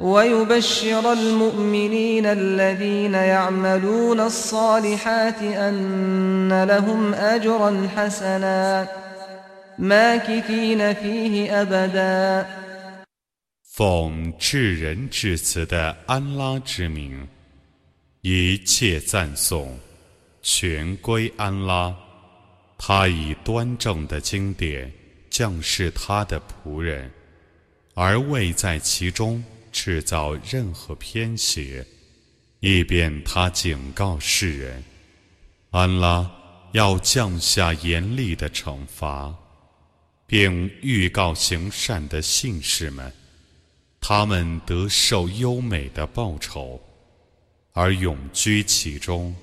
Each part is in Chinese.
ويبشر المؤمنين الذين يعملون الصالحات أن لهم أجرا حسنا ماكثين فيه أبدا 奉至仁至慈的安拉之名，一切赞颂全归安拉。他以端正的经典降示他的仆人，而未在其中 制造任何偏邪，以便他警告世人：安拉要降下严厉的惩罚，并预告行善的信士们，他们得受优美的报酬。而永居其中。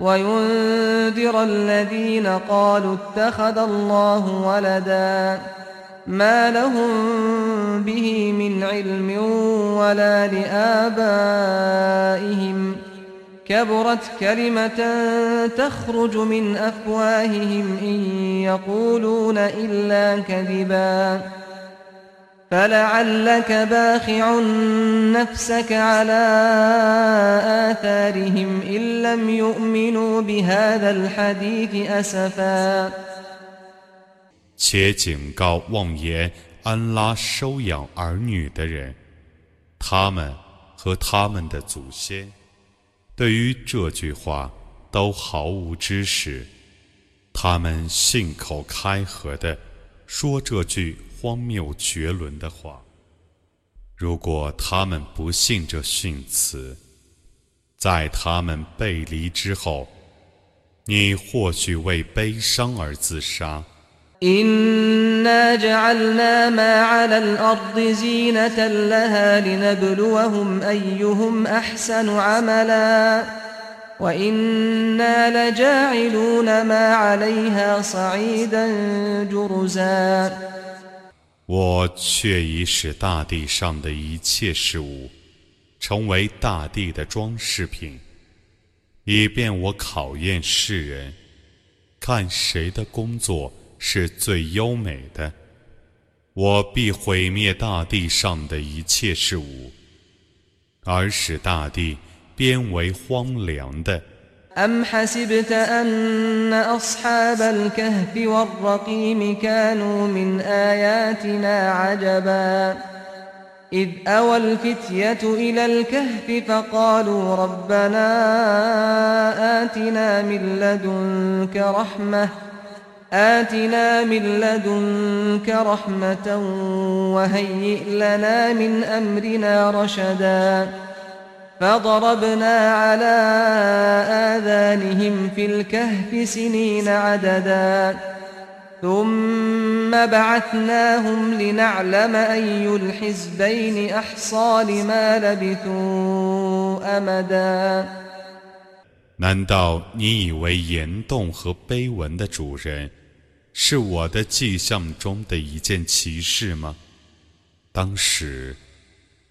وينذر الذين قالوا اتخذ الله ولدا ما لهم به من علم ولا لآبائهم كبرت كلمة تخرج من أفواههم إن يقولون إلا كذباً فلعلك باخع نفسك على آثارهم إن لم يؤمنوا بهذا الحديث أسفا 且警告妄言安拉收养儿女的人，他们和他们的祖先对于这句话都毫无知识，他们信口开河的说这句。荒谬绝伦的话。如果他们不信这训词，在他们背离之后，你或许为悲伤而自杀。我却已使大地上的一切事物成为大地的装饰品，以便我考验世人，看谁的工作是最优美的。我必毁灭大地上的一切事物，而使大地变为荒凉的。أم حسبت أن أصحاب الكهف والرقيم كانوا من آياتنا عجبا إذ أوى الفتية إلى الكهف فقالوا ربنا آتنا من لدنك رحمة آتنا من لدنك رحمة وهيئ لنا من أمرنا رشداً فضربنا على آذانهم في الكهف سنين عددا ثم بعثناهم لنعلم أي الحزبين أحصى لما لبثوا أمدا 难道你以为岩洞和碑文的主人 是我的迹象中的一件奇事吗？当时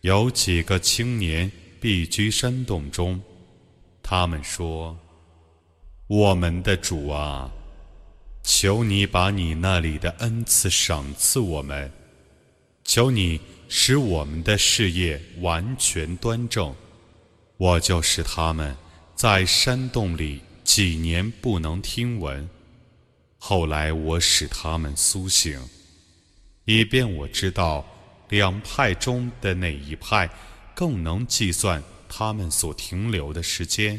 有几个青年避居山洞中，他们说：“我们的主啊，求你把你那里的恩赐赏赐我们，求你使我们的事业完全端正。”我就是他们在山洞里几年不能听闻，后来我使他们苏醒，以便我知道两派中的哪一派。更能计算他们所停留的时间。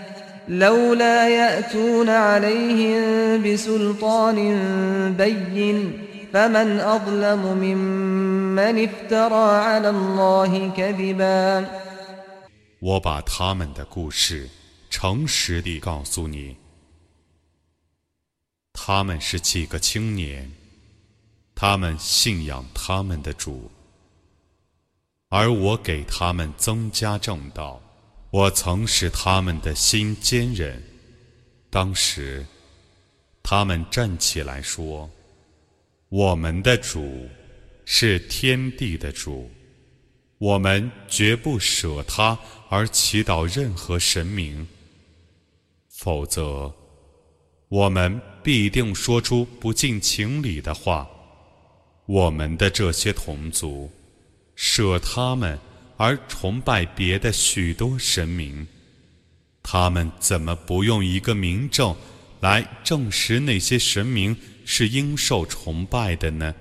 لولا يأتون عليهم بسلطان بين فمن أظلم ممن افترى على الله كذبا 我把他们的故事诚实地告诉你，他们是几个青年，他们信仰他们的主，而我给他们增加正道。 我曾使他们的心坚韧。当时，他们站起来说：“我们的主是天地的主，我们绝不舍他而祈祷任何神明。”否则，我们必定说出不近情理的话。我们的这些同族，舍他们而崇拜别的许多神明，他们怎么不用一个明证来证实那些神明是应受崇拜的呢？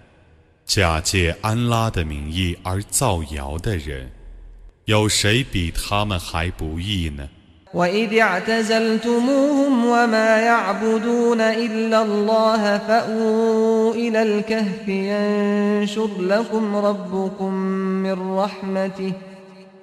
假借安拉的名义而造谣的人，有谁比他们还不义呢？وإذ اعتزلتموهم وما يعبدون إلا الله فأووا إلى الكهف ينشر لكم ربكم من رحمته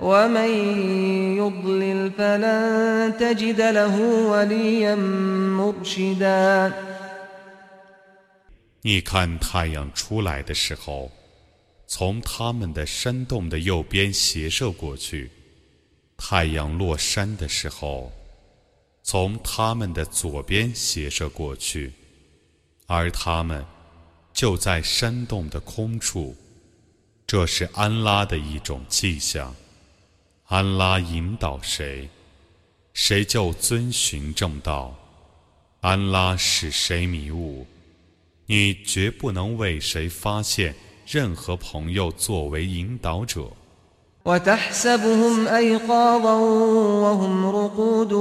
ومن يضلل فلن تجد له وليا مرشدا 你看太阳出来的时候。从他们的山洞的右边斜射过去，太阳落山的时候，从他们的左边斜射过去，而他们就在山洞的空处。这是安拉的一种迹象。 安拉引导谁，谁就遵循正道；安拉使谁迷雾，你绝不能为谁发现。任何朋友作为引导者。وتحسبهم أيقاظا وهم رقود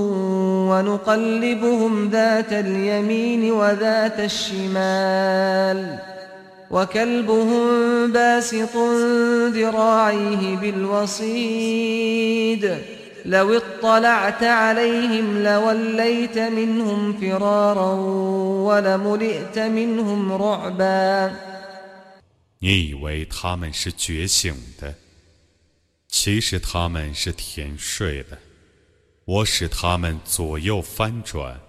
ونقلبهم ذات اليمين وذات الشمال وكلبهم باسط ذراعيه بالوصيد لو اطلعت عليهم لوليت منهم فرارا ولملئت منهم رعبا 你以为他们是觉醒的，其实他们是甜睡的。我使他们左右翻转，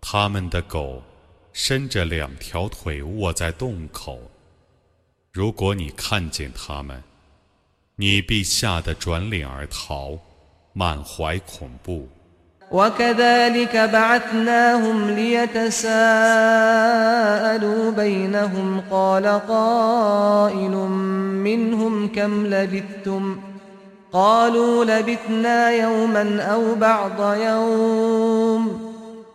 他们的狗 伸着两条腿卧在洞口。如果你看见他们，你必吓得转脸而逃，满怀恐怖。وكذلك بعثناهم ليتساءلوا بينهم قال قائل منهم كم لبثتم قالوا لبثنا يوما او بعض يوم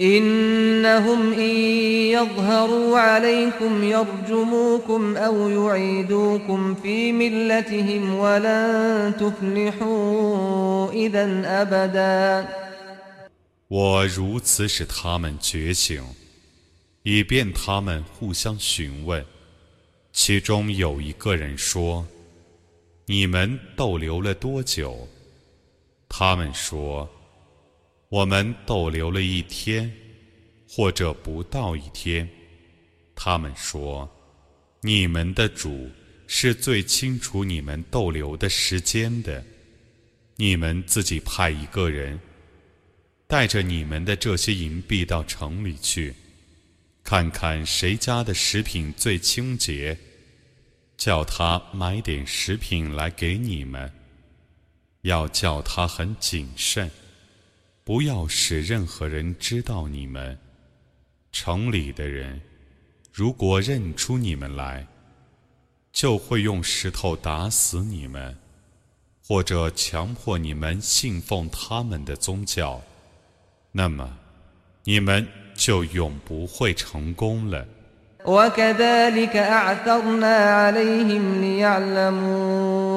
إنهم إن يظهروا عليكم يرجموكم أو يعيدوكم في ملتهم ولن تفلحوا إذا أبدا 我如此使他们觉醒，以便他们互相询问。其中有一个人说：“你们逗留了多久？”他们说。 我们逗留了一天，或者不到一天。他们说：“你们的主是最清楚你们逗留的时间的。你们自己派一个人，带着你们的这些银币到城里去，看看谁家的食品最清洁，叫他买点食品来给你们。要叫他很谨慎。”不要使任何人知道你们。城里的人如果认出你们来，就会用石头打死你们，或者强迫你们信奉他们的宗教。那么，你们就永不会成功了。وكذلك أعثرنا عليهم ليعلموا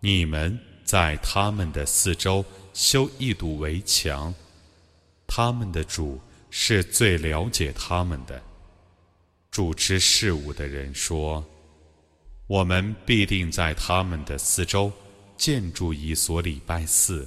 你们在他们的四周修一堵围墙，他们的主是最了解他们的。主持事务的人说：“我们必定在他们的四周建筑一所礼拜寺。”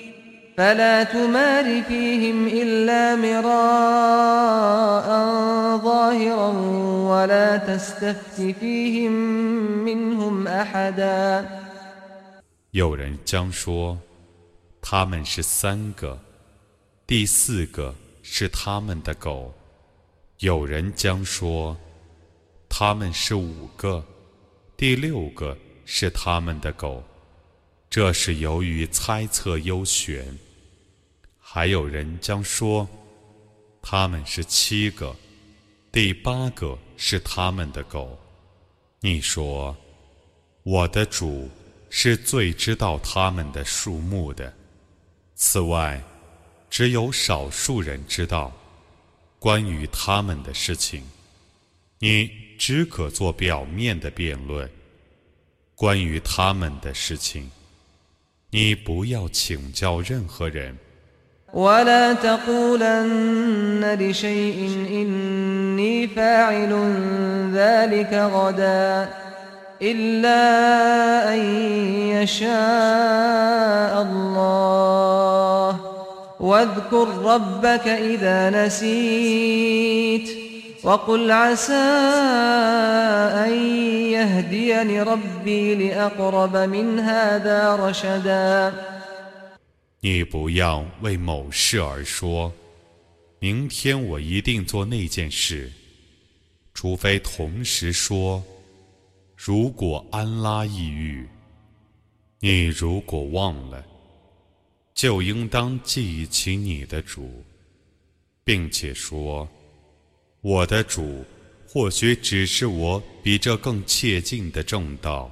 فلا تمار فيهم إلا مراء ظاهرا ولا تستفت فيهم منهم أحدا 有人将说，他们是三个，第四个是他们的狗；有人将说，他们是五个，第六个是他们的狗。这是由于猜测优选。 还有人将说，他们是七个，第八个是他们的狗。你说，我的主是最知道他们的数目的。此外，只有少数人知道关于他们的事情。你只可做表面的辩论，关于他们的事情。你不要请教任何人。ولا تقولن لشيء إني فاعل ذلك غدا إلا أن يشاء الله. واذكر ربك إذا نسيت وقل عسى أن يهديني ربي لأقرب من هذا رشدا. 你不要为某事而说，明天我一定做那件事，除非同时说，如果安拉抑郁，你如果忘了，就应当记起你的主，并且说。我的主，或许只是我比这更切近的正道。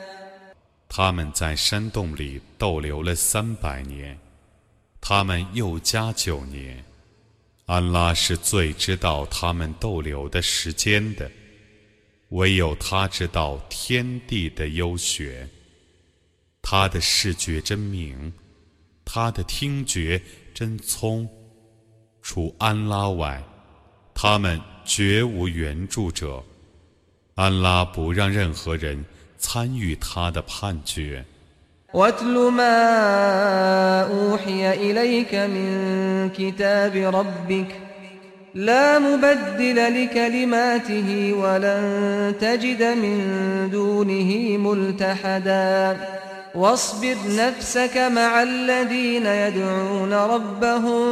他们在山洞里逗留了三百年，他们又加九年。安拉是最知道他们逗留的时间的，唯有他知道天地的优学。他的视觉真明，他的听觉真聪。除安拉外，他们绝无援助者。安拉不让任何人。参与他的判决。واتل ما أوحي إليك من كتاب ربك لا مبدل لكلماته ولن تجد من دونه ملتحدا واصبر نفسك مع الذين يدعون ربهم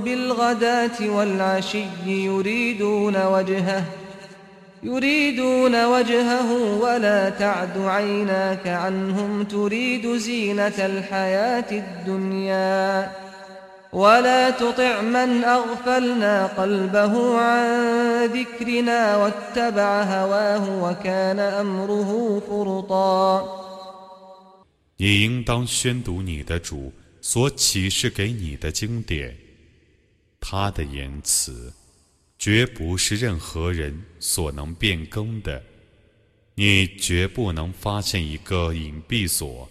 بالغداة والعشي يريدون وجهه يريدون وجهه ولا تعد عيناك عنهم تريد زينة الحياة الدنيا ولا تطع من أغفلنا قلبه عن ذكرنا واتبع هواه وكان أمره فرطا 你应当宣读你的主所启示给你的经典，他的言辞 绝不是任何人所能变更的，你绝不能发现一个隐蔽所，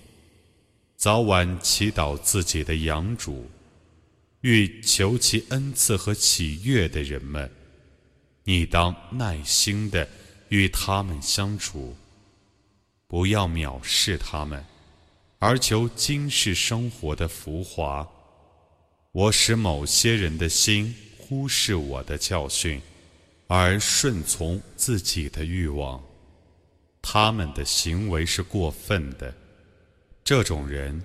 早晚祈祷自己的养主，欲求其恩赐和喜悦的人们，你当耐心的与他们相处，不要藐视他们，而求今世生活的浮华。我使某些人的心。忽视我的教训，而顺从自己的欲望，他们的行为是过分的。这种人，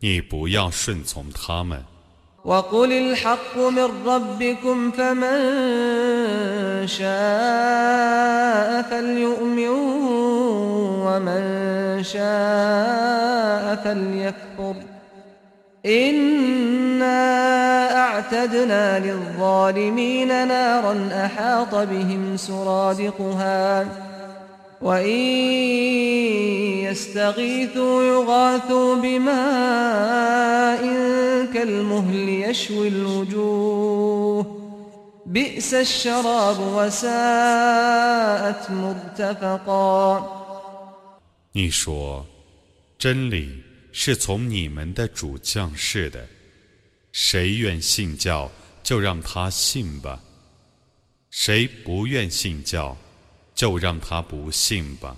你不要顺从他们。أعتدنا للظالمين نارا أحاط بهم سرادقها وإن يستغيثوا يغاثوا بماء كالمهل يشوي الوجوه بئس الشراب وساءت مرتفقا 你说，真理 是从你们的主降世的。谁愿信教，就让他信吧；谁不愿信教，就让他不信吧。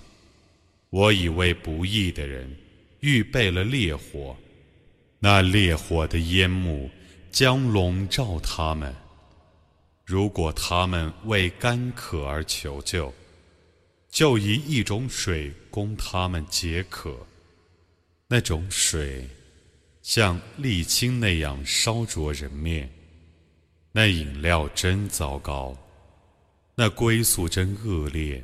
我以为不义的人预备了烈火，那烈火的烟幕将笼罩他们。如果他们为干渴而求救，就以一种水供他们解渴，那种水。像沥青那样烧灼人面，那饮料真糟糕，那归宿真恶劣。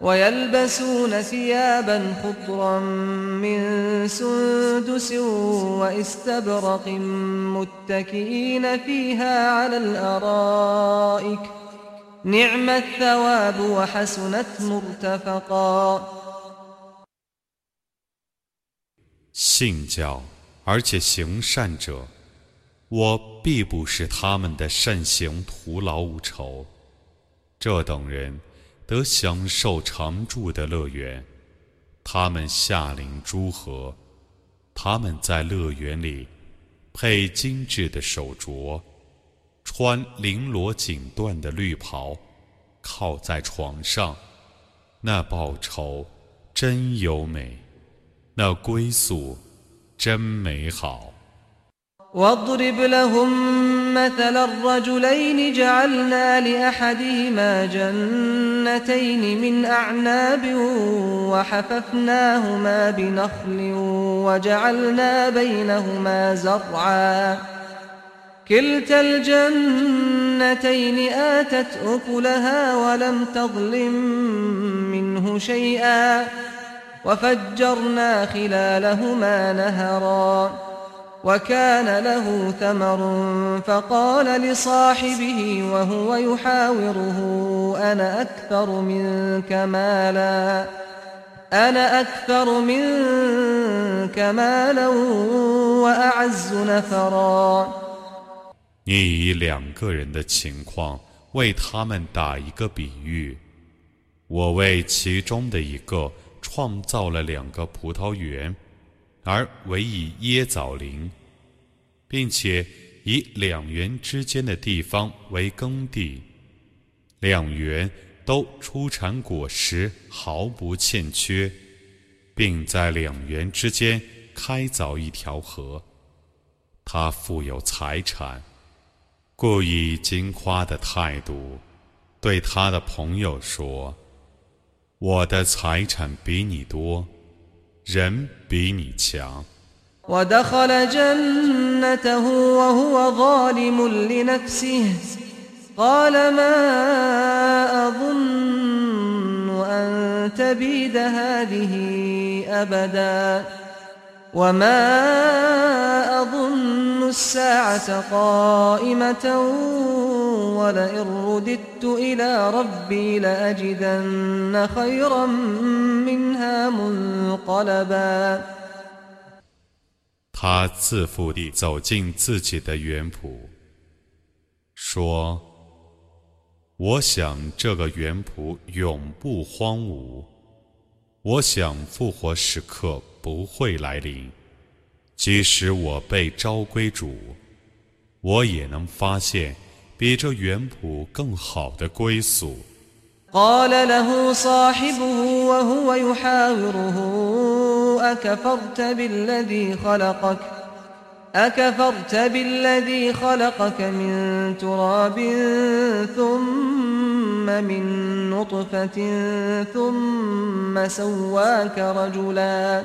ويلبسون ثيابا خضرا من سندس واستبرق متكئين فيها على الارائك نعم الثواب وحسنت مرتفقا 信教而且行善者，我必不使他们的善行徒劳无酬。这等人 得享受常住的乐园，他们下临诸河，他们在乐园里配精致的手镯，穿绫罗锦缎的绿袍，靠在床上，那报酬真优美，那归宿真美好。واضرب لهم مثل الرجلين جعلنا لأحدهما جنتين من أعناب وحففناهما بنخل وجعلنا بينهما زرعا. كلتا الجنتين آتت أكلها ولم تظلم منه شيئا. وفجرنا خلالهما نهرا. وكان له ثمر فقال لصاحبه وهو يحاوره أنا أكثر منك مالا أنا أكثر منك مالا وأعز نفرا 你以两个人的情况为他们打一个比喻，我为其中的一个创造了两个葡萄园。 而唯以椰枣林，并且以两园之间的地方为耕地，两园都出产果实，毫不欠缺，并在两园之间开凿一条河。他富有财产，故以金夸的态度对他的朋友说：“我的财产比你多。”人比你强。 ودخل جنته وهو ظالم لنفسه قال ما أظن أن تبيد هذه أبدا وما أظن الساعة قائمة ولئن رددت إلى ربي لأجدن خيرا منها منقلبا 他自负地走进自己的园圃，说：“我想这个园圃永不荒芜，我想复活时刻 不会来临。即使我被召归主，我也能发现比这园圃更好的归宿。” قال له صاحبه وهو يحاوره أكفرت بالذي خلقك أكفرت بالذي خلقك من تراب ثم من نطفة ثم سواك رجلا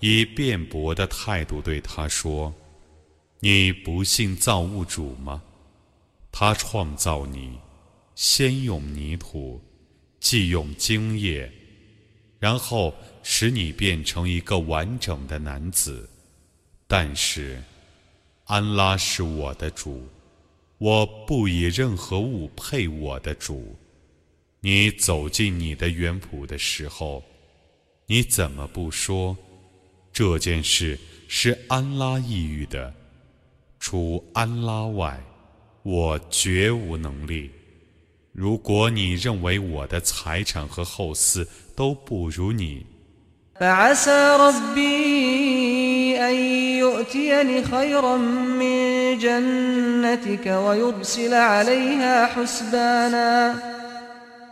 以辩驳的态度对他说：“你不信造物主吗？他创造你，先用泥土。”既用精液，然后使你变成一个完整的男子。但是，安拉是我的主，我不以任何物配我的主。你走进你的园圃的时候，你怎么不说这件事是安拉抑郁的？除安拉外，我绝无能力。如果你认为我的财产和后嗣都不如你， فعسى ربي أن يؤتيني خيرا من جنتك ويرسل عليها حسبانا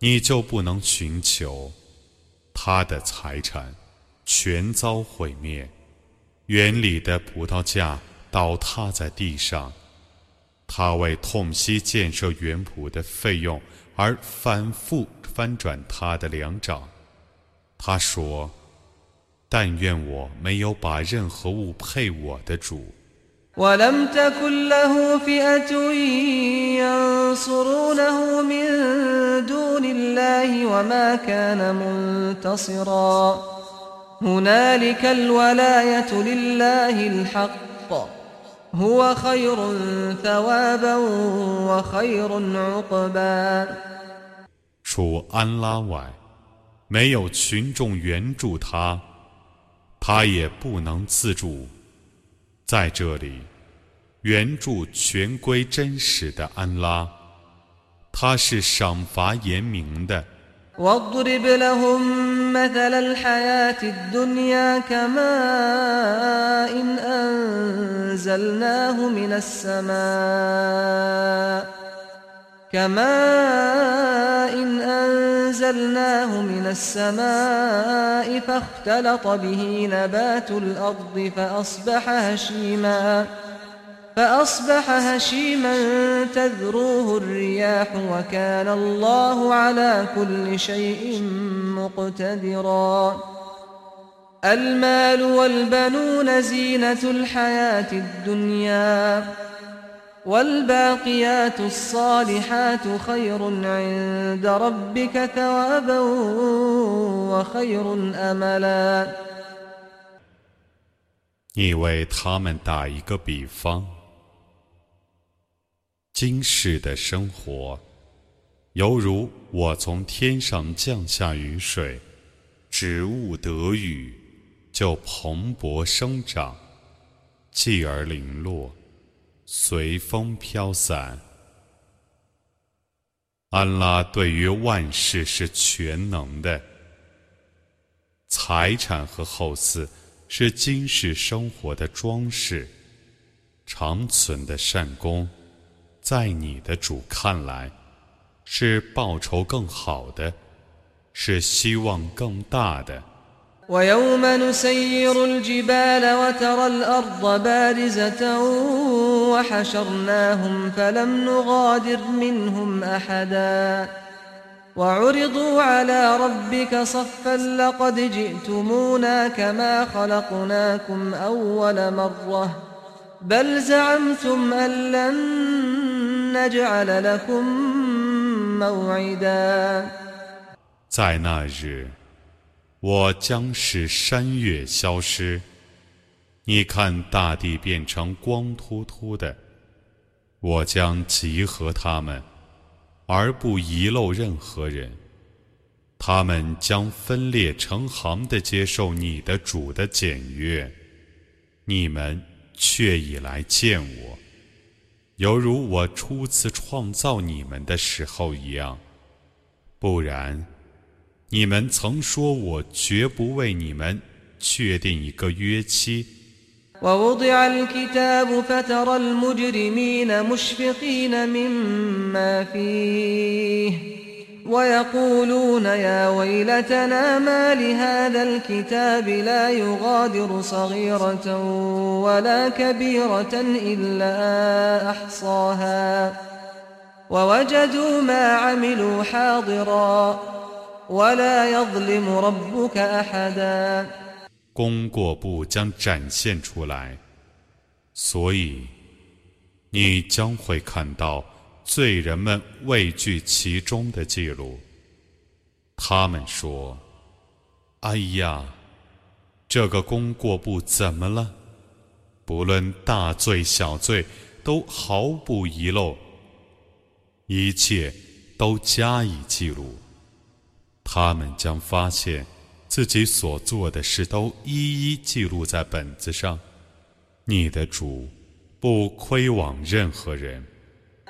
你就不能寻求他的财产，全遭毁灭，园里的葡萄架倒塌在地上。他为痛惜建设园圃的费用而反复翻转他的两掌。他说：“但愿我没有把任何物配我的主。” ولم تكن له فئة ينصرونه من دون الله وما كان منتصرا هنالك الولاية لله الحق هو خير ثوابا وخير عقبا 除安拉外，没有群众援助他，他也不能自助。在这里， 援助全归真实的安拉，他是赏罚严明的。واضرب لهم مثل الحياة الدنيا كماء إن أنزلناه من السماء كماء إن أنزلناه من السماء فاختلط به نبات الأرض فأصبح هشيماً فأصبح هشيما تذروه الرياح وكان الله على كل شيء مقتدرا المال والبنون زينة الحياة الدنيا والباقيات الصالحات خير عند ربك ثوابا وخير أملا 你为他们打一个比方。 今世的生活，犹如我从天上降下雨水，植物得雨就蓬勃生长，继而零落，随风飘散。安拉对于万事是全能的，财产和后嗣是今世生活的装饰，长存的善功。在你的主看来，是报酬更好的，是希望更大的。ويوم نسير الجبال وترى الأرض بارزة وحشرناهم فلم نغادر منهم أحدا وعرضوا على ربك صفا لقد جئتمونا كما خلقناكم أول مرة بل زعمتم أن لن 在那日，我将使山岳消失。你看，大地变成光秃秃的。我将集合他们，而不遗漏任何人。他们将分裂成行的接受你的主的检阅。你们却已来见我。犹如我初次创造你们的时候一样，不然，你们曾说我绝不为你们确定一个约期。ويقولون يا ويلتنا ما لهذا الكتاب لا يغادر صغيرة ولا كبيرة إلا أحصاها ووجدوا ما عملوا حاضرا ولا يظلم ربك أحدا 功过簿将展现出来，所以你将会看到。 罪人们畏惧其中的记录，他们说：“哎呀，这个功过簿怎么了？不论大罪小罪，都毫不遗漏，一切都加以记录。”他们将发现自己所做的事都一一记录在本子上。你的主不亏枉任何人。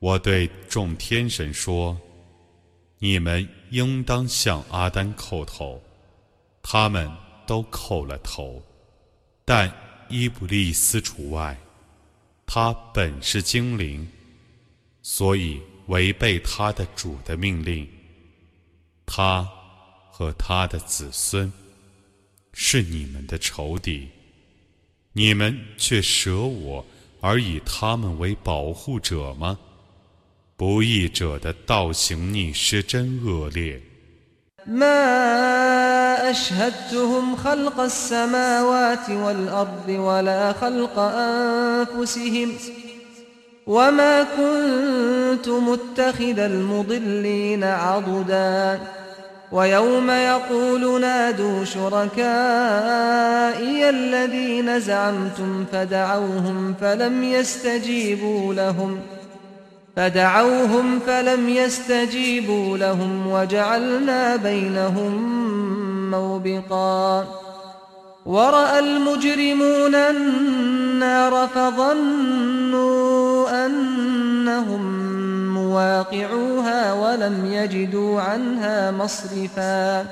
我对众天神说：“你们应当向阿丹叩头。”他们都叩了头，但伊布利斯除外。他本是精灵，所以违背他的主的命令。他和他的子孙是你们的仇敌，你们却舍我。而以他们为保护者吗？不义者的道行逆施真恶劣。 ما أشهدتهم خلق السماوات والأرض ولا خلق أنفسهم وما كنت متخذ المضلين عضدا ويوم يقول نادوا شركائي الذين زعمتم فدعوهم فلم يستجيبوا لهم فدعوهم فلم يستجيبوا لهم وجعلنا بينهم موبقا ورأى المجرمون النار فظنوا أنهم مواقعوها ولم يجدوا عنها مصرفا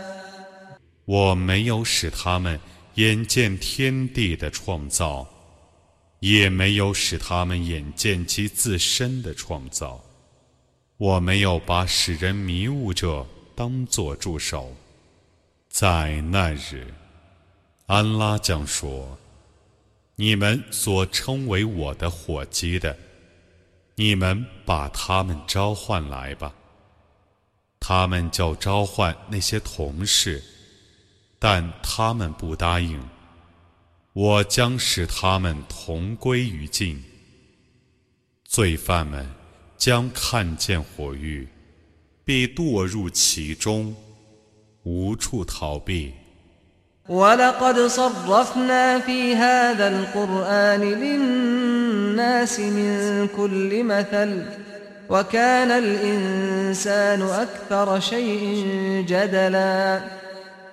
我没有使他们眼见天地的创造， 也没有使他们眼见其自身的创造。我没有把使人迷雾者当作助手。在那日，安拉将说：“你们所称为我的伙计的。”你们把他们召唤来吧。他们就召唤那些同事，但他们不答应。我将使他们同归于尽。罪犯们将看见火狱，必堕入其中，无处逃避。 ولقد صرفنا في هذا القرآن للناس من كل مثل وكان الإنسان أكثر شيء جدلا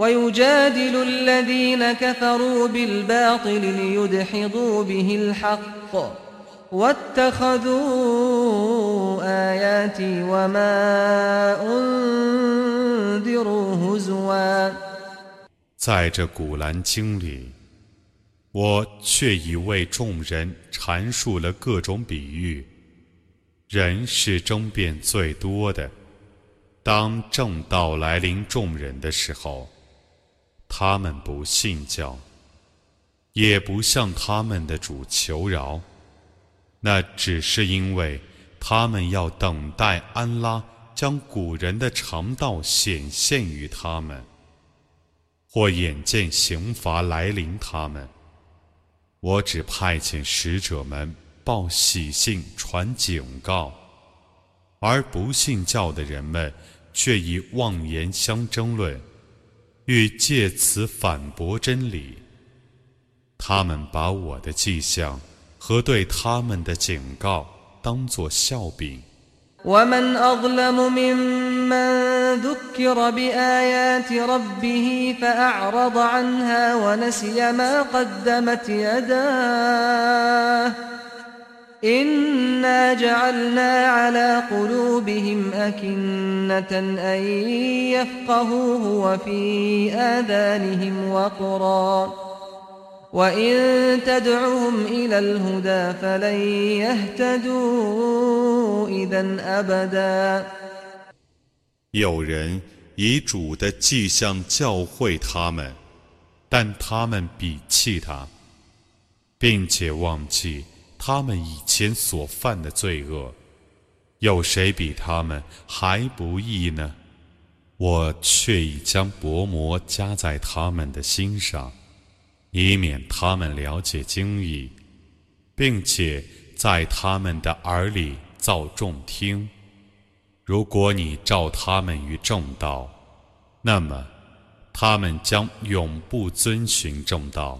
ويجادل الذين كفروا بالباطل ليدحضوا به الحق واتخذوا آياتي وما أنذروا هزوا 在这古兰经里，我却已为众人阐述了各种比喻。人是争辩最多的。当正道来临众人的时候， 他们不信教，也不向他们的主求饶。那只是因为他们要等待安拉将古人的常道显现于他们。或眼见刑罚来临他们，我只派遣使者们报喜信、传警告，而不信教的人们却以妄言相争论，欲借此反驳真理。他们把我的迹象和对他们的警告当作笑柄。 ومن أظلم ممن ذكر بآيات ربه فأعرض عنها ونسي ما قدمت يداه إنا جعلنا على قلوبهم أكنة أن يفقهوه وفي آذانهم وقرا وإن تدعهم إلى الهدى فلن يهتدوا إذا أبدا 有人以主的迹象教诲他们，但他们鄙弃他，并且忘记 他们以前所犯的罪恶。有谁比他们还不易呢？我却已将薄膜加在他们的心上，以免他们了解经义，并且在他们的耳里造众听。如果你照他们于正道，那么他们将永不遵循正道。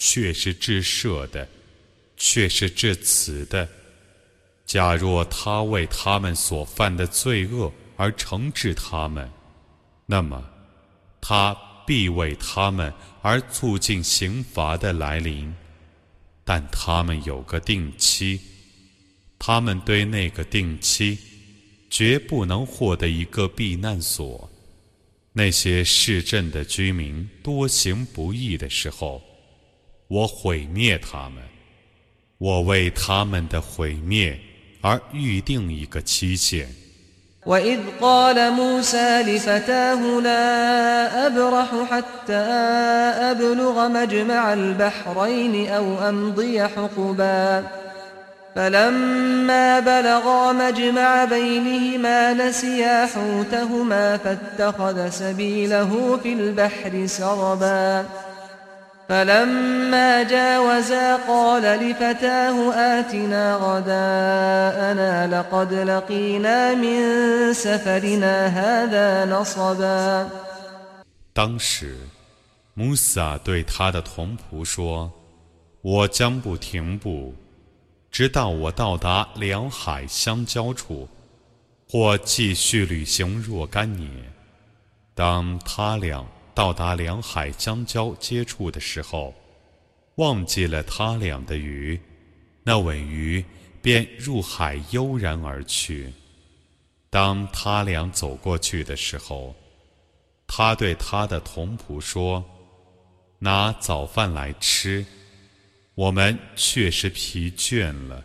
却是至赦的，却是至慈的。假若他为他们所犯的罪恶而惩治他们，那么他必为他们而促进刑罚的来临。但他们有个定期，他们对那个定期绝不能获得一个避难所。那些市镇的居民多行不义的时候，我毁灭他们。我为他们的毁灭而预定一个期限。وإذ قال موسى لفتاه لا أبرح حتى أبلغ مجمع البحرين أو أمضي حقبا فلما بلغا مجمع بينهما نسيا حوتهما فاتخذ سبيله في البحر سربا فلما جاوزا قال لفتاه آتنا غداءنا لقد لقينا من سفرنا هذا نصبا 当时，穆萨对他的同仆说：“我将不停步，直到我到达两海相交处，或继续旅行若干年。当他俩。” 到达两海相交接触的时候，忘记了他俩的鱼，那尾鱼便入海悠然而去。当他俩走过去的时候，他对他的同仆说：“拿早饭来吃，我们确实疲倦了。”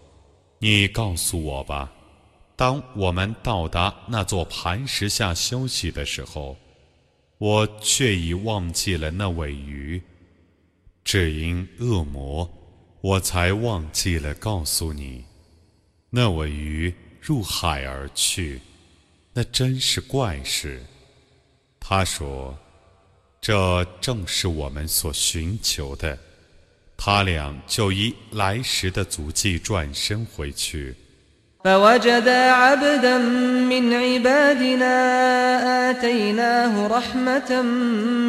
你告诉我吧，当我们到达那座磐石下休息的时候，我却已忘记了那尾鱼。只因恶魔，我才忘记了告诉你，那尾鱼入海而去，那真是怪事。他说：“这正是我们所寻求的。”他俩就以来时的足迹转身回去。فوجدا عبدا من عبادنا آتيناه رحمة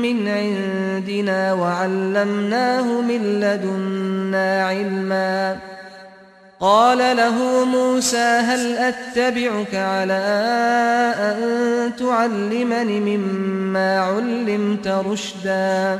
من عندنا وعلمناه من لدنا علما قال له موسى هل أتبعك على أن تعلمني مما علمت رشداً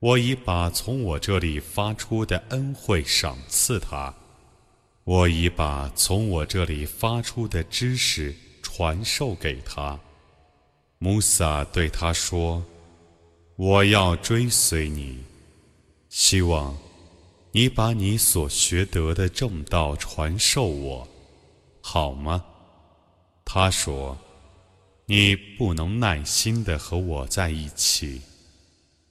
我已把从我这里发出的恩惠赏赐他，我已把从我这里发出的知识传授给他。穆萨对他说：“我要追随你，希望你把你所学得的正道传授我，好吗？”他说。你不能耐心的和我在一起，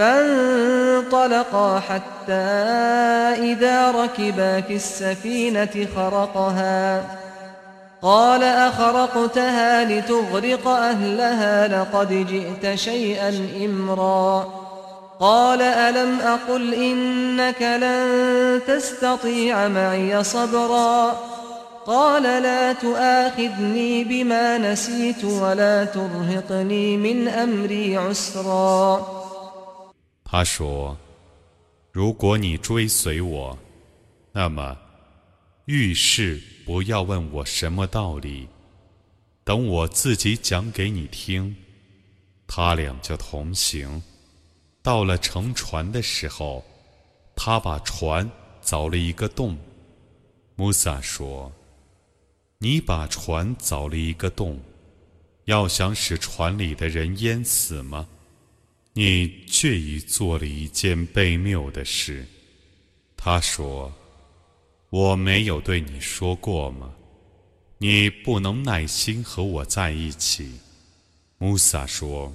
فانطلقا حتى إذا ركبا في السفينة خرقها. قال أخرقتها لتغرق أهلها لقد جئت شيئا إمرا. قال ألم أقل إنك لن تستطيع معي صبرا. قال لا تؤاخذني بما نسيت ولا ترهقني من أمري عسرا. 他说：“如果你追随我，那么遇事不要问我什么道理，等我自己讲给你听。”他俩就同行。到了乘船的时候，他把船凿了一个洞。穆萨说：“你把船凿了一个洞，要想使船里的人淹死吗？你却已做了一件悖谬的事。”他说：“我没有对你说过吗？你不能耐心和我在一起。”穆萨说。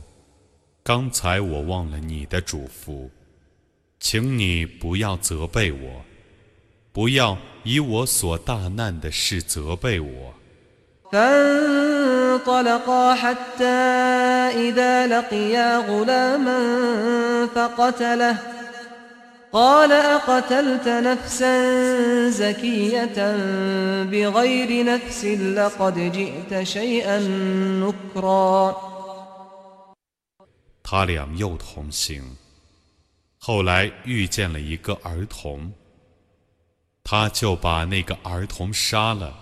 刚才我忘了你的嘱咐，请你不要责备我，不要以我所大难的事责备我。فانطلقا حتى إذا لقيا غلاما فقتله قال أقتلت نفسا زكية بغير نفس لقد جئت شيئا نكرا 他俩又同行，后来遇见了一个儿童，他就把那个儿童杀了。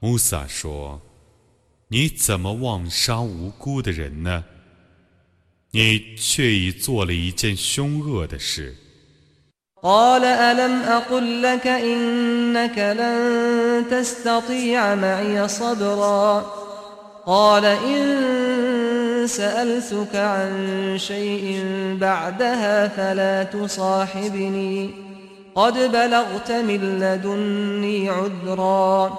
穆萨说：“ 你怎么妄杀无辜的人呢？你却已做了一件凶恶的事。” سألتك عن شيء بعدها فلا تصاحبني قد بلغت من لدني عذرا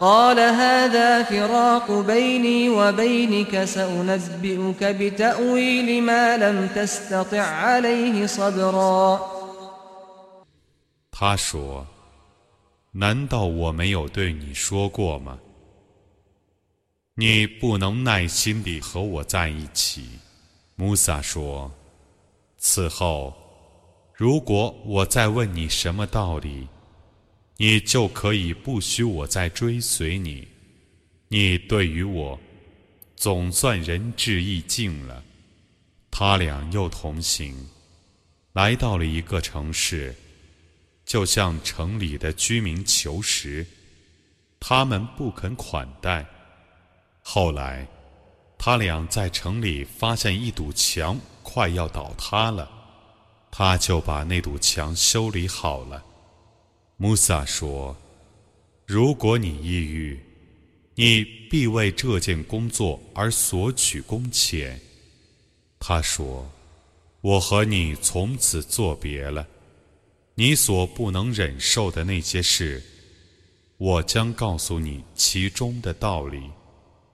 قال هذا فراق بيني وبينك سأنبئك بتأويل ما لم تستطع عليه صبرا 他说难道我没有对你说过吗？你不能耐心地和我在一起。穆萨说：“此后，如果我再问你什么道理， 你就可以不许我再追随你。你对于我，总算仁至义尽了。”他俩又同行，来到了一个城市。就向城里的居民求食，他们不肯款待。后来，他俩在城里发现一堵墙快要倒塌了，他就把那堵墙修理好了。穆萨说：“如果你抑郁，你必为这件工作而索取工钱。他说：“我和你从此作别了。你所不能忍受的那些事，我将告诉你其中的道理。”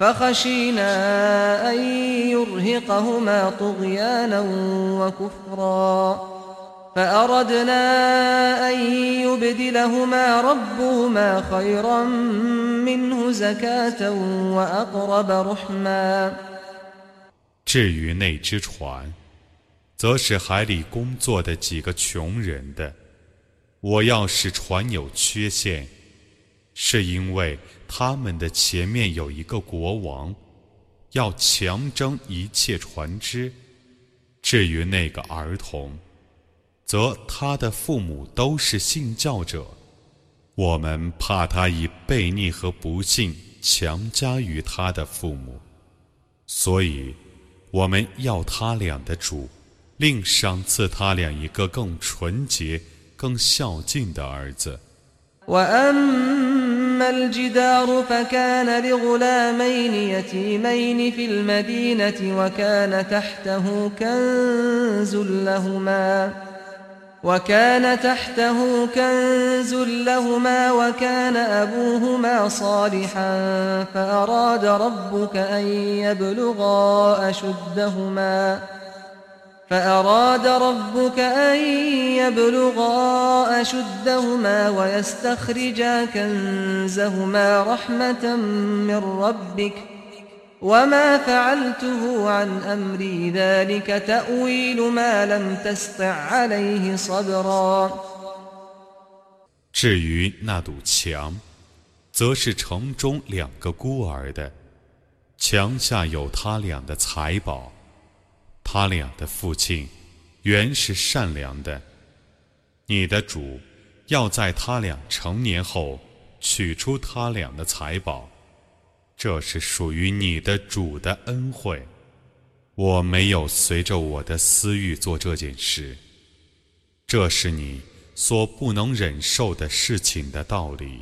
فخشينا أن يرهقهما طغيانا وكفرا فأردنا أن يبدلهما ربهما خيرا منه زكاة وأقرب رحما 至于那只船，则是海里工作的几个穷人的。我要使船有缺陷，是因为 他们的前面有一个国王，要强征一切船只。至于那个儿童，则他的父母都是信教者。我们怕他以悖逆和不幸强加于他的父母，所以我们要他俩的主，另赏赐他俩一个更纯洁、更孝敬的儿子。وأما الجدار فكان لغلامين يتيمين في المدينة وكان تحته كنز لهما وكان تحته كنز لهما وكان أبوهما صالحا فأراد ربك أن يبلغا أشدهما فأراد ربك أن يبلغا أشدهما ويستخرجا كنزهما رحمة من ربك وما فعلته عن أمري ذلك تأويل ما لم تستع عليه صبرا 至于那堵墙，则是城中两个孤儿的，墙下有他俩的财宝。 他俩的父亲原是善良的，你的主要在他俩成年后取出他俩的财宝，这是属于你的主的恩惠。我没有随着我的私欲做这件事，这是你所不能忍受的事情的道理。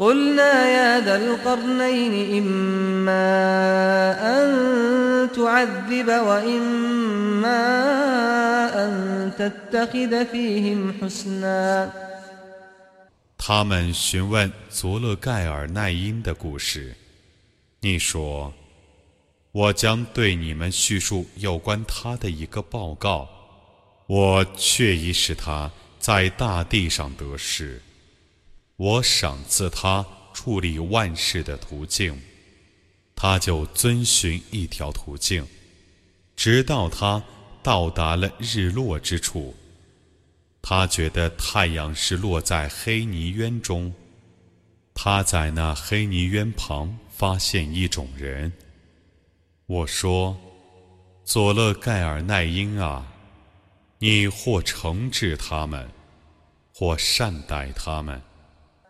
قلنا يا ذا القرنين إما أن تعذب وإما أن تتخذ فيهم حسنا 他们询问佐勒盖尔奈因的故事。你说：“我将对你们叙述有关他的一个报告。我却已使他在大地上得势。” 我赏赐他处理万事的途径，他就遵循一条途径，直到他到达了日落之处。他觉得太阳是落在黑泥渊中，他在那黑泥渊旁发现一种人。我说：“佐勒盖尔奈因啊，你或惩治他们，或善待他们。”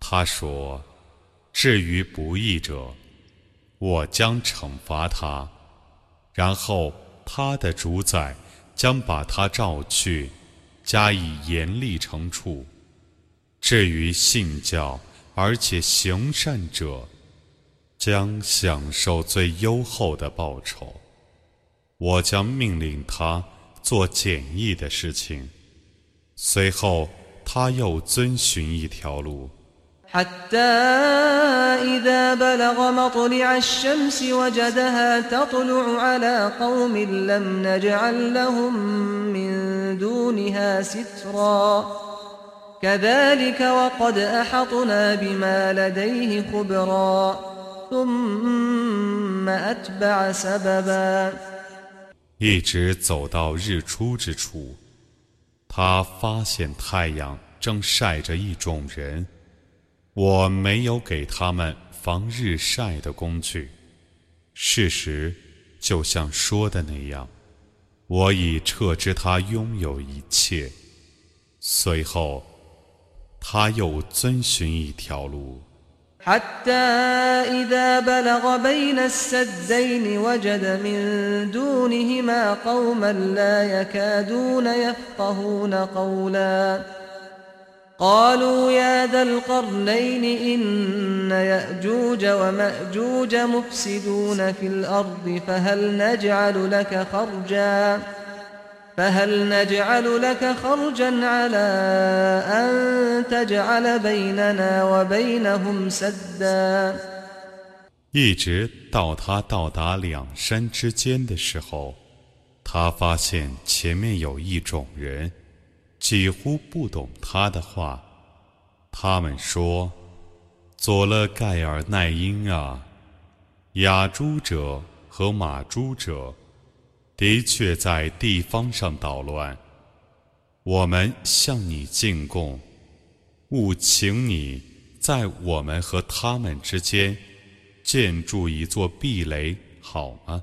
他说：“至于不义者，我将惩罚他，然后他的主宰将把他召去，加以严厉惩处。至于信教而且行善者，将享受最优厚的报酬。我将命令他做简易的事情，随后他又遵循一条路。” حتى إذا بلغ مطلع الشمس وجدها تطلع على قوم لم نجعل لهم من دونها سترا كذلك وقد أحطنا بما لديه خبرا ثم أتبع سببا 一直走到日出之处，他发现太阳正晒着一种人。 我没有给他们防日晒的工具。事实就像说的那样，我已撤知他拥有一切。随后，他又遵循一条路。قالوا يا ذا القرنين إن يأجوج ومأجوج مفسدون في الأرض فهل نجعل لك خرجا فهل نجعل لك خرجا على أن تجعل بيننا وبينهم سدا 一直到他到达两山之间的时候，他发现前面有一种人。 几乎不懂他的话，他们说：“佐勒盖尔奈因啊，雅诸者和马诸者的确在地方上捣乱。我们向你进贡，务请你在我们和他们之间建筑一座壁垒，好吗？”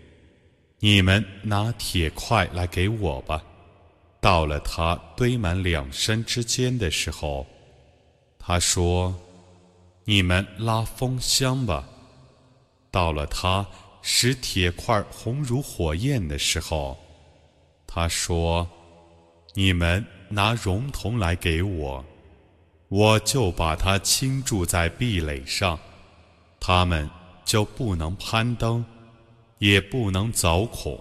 你们拿铁块来给我吧。到了他堆满两山之间的时候，他说：“你们拉风箱吧。”到了他使铁块红如火焰的时候，他说：“你们拿熔铜来给我，我就把它倾注在壁垒上，他们就不能攀登。”也不能凿孔。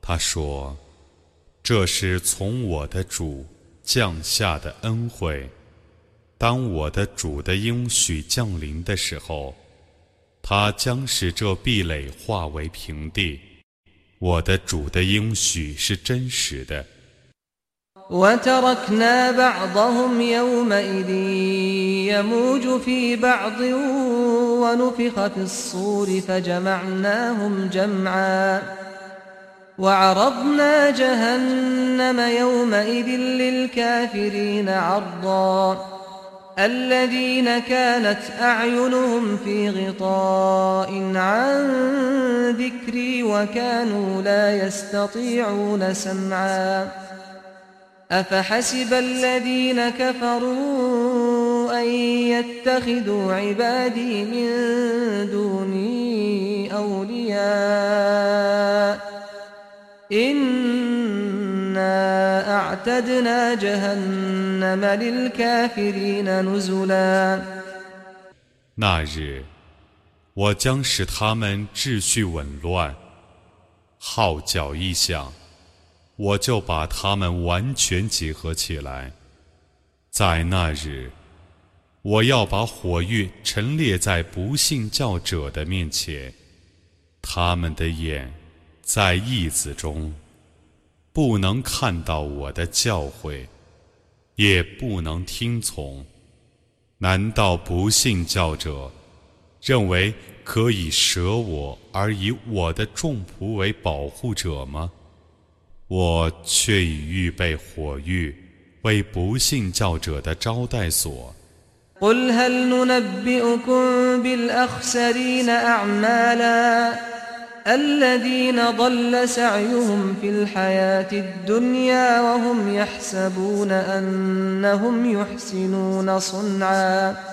他说：“这是从我的主降下的恩惠。当我的主的应许降临的时候，他将使这壁垒化为平地。我的主的应许是真实的。” وتركنا بعضهم يومئذ يموج في بعض ونفخ في الصور فجمعناهم جمعا وعرضنا جهنم يومئذ للكافرين عرضا الذين كانت أعينهم في غطاء عن ذكري وكانوا لا يستطيعون سمعا أفحسب الذين كفروا أن يتخذوا عبادي من دوني أولياء إنا أعتدنا جهنم للكافرين نزلا 那日，我将使他们秩序紊乱，号角一响， 我就把他们完全结合起来。在那日，我要把火狱陈列在不信教者的面前，他们的眼在义子中，不能看到我的教诲，也不能听从。难道不信教者认为可以舍我而以我的众仆为保护者吗？我却已预备火狱，为不信教者的招待所。قل هل ننبئكم بالأخسرين أعمالا الذين ضل سعيهم في الحياة الدنيا وهم يحسبون أنهم يحسنون صنعاً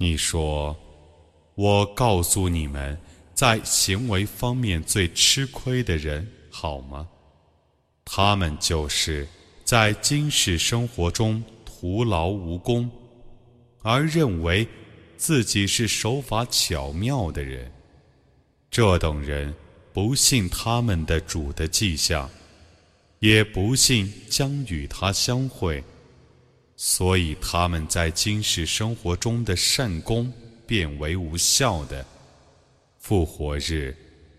你说，我告诉你们，在行为方面最吃亏的人好吗？他们就是在今世生活中徒劳无功，而认为。自己是手法巧妙的人，这等人不信他们的主的迹象，也不信将与他相会，所以他们在今世生活中的善功变为无效的。复活日，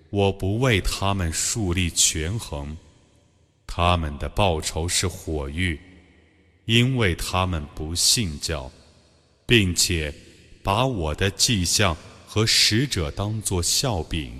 我不为他们树立权衡，他们的报酬是火狱，因为他们不信教，并且。把我的迹象和使者当作笑柄。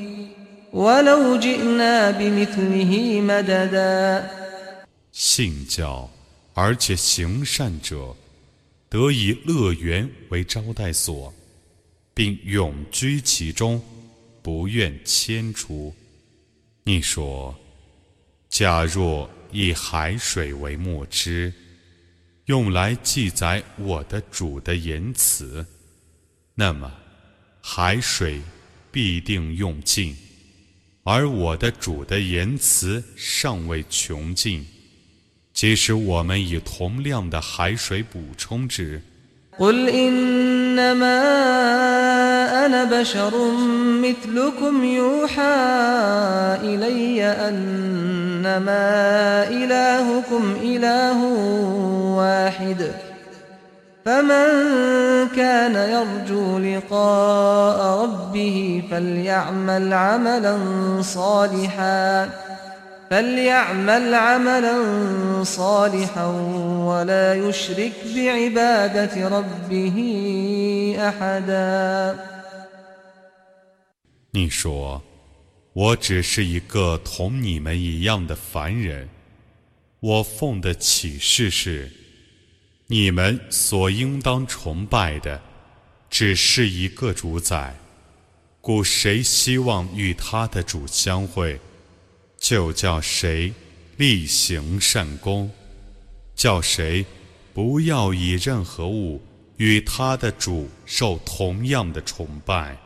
ولو جئنا بمثله مددا 信教而且行善者，得以乐园为招待所，并永居其中，不愿迁出。你说。假若以海水为墨汁，用来记载我的主的言辞，那么海水必定用尽， 而我的主的言辞尚未穷尽。即使我们以同量的海水补充之。قل إنما أنا بشر مثلكم يوحى إلي أنما إلهكم إله واحد فمن كان يرجو لقاء ربه فليعمل عملا صالحاً فليعمل عملا صالحا ولا يشرك بعبادة ربه أحدا 你说，我只是一个同你们一样的凡人。我奉的启示是， 你们所应当崇拜的，只是一个主宰。故谁希望与他的主相会？就叫谁力行善功，叫谁不要以任何物与他的主受同样的崇拜。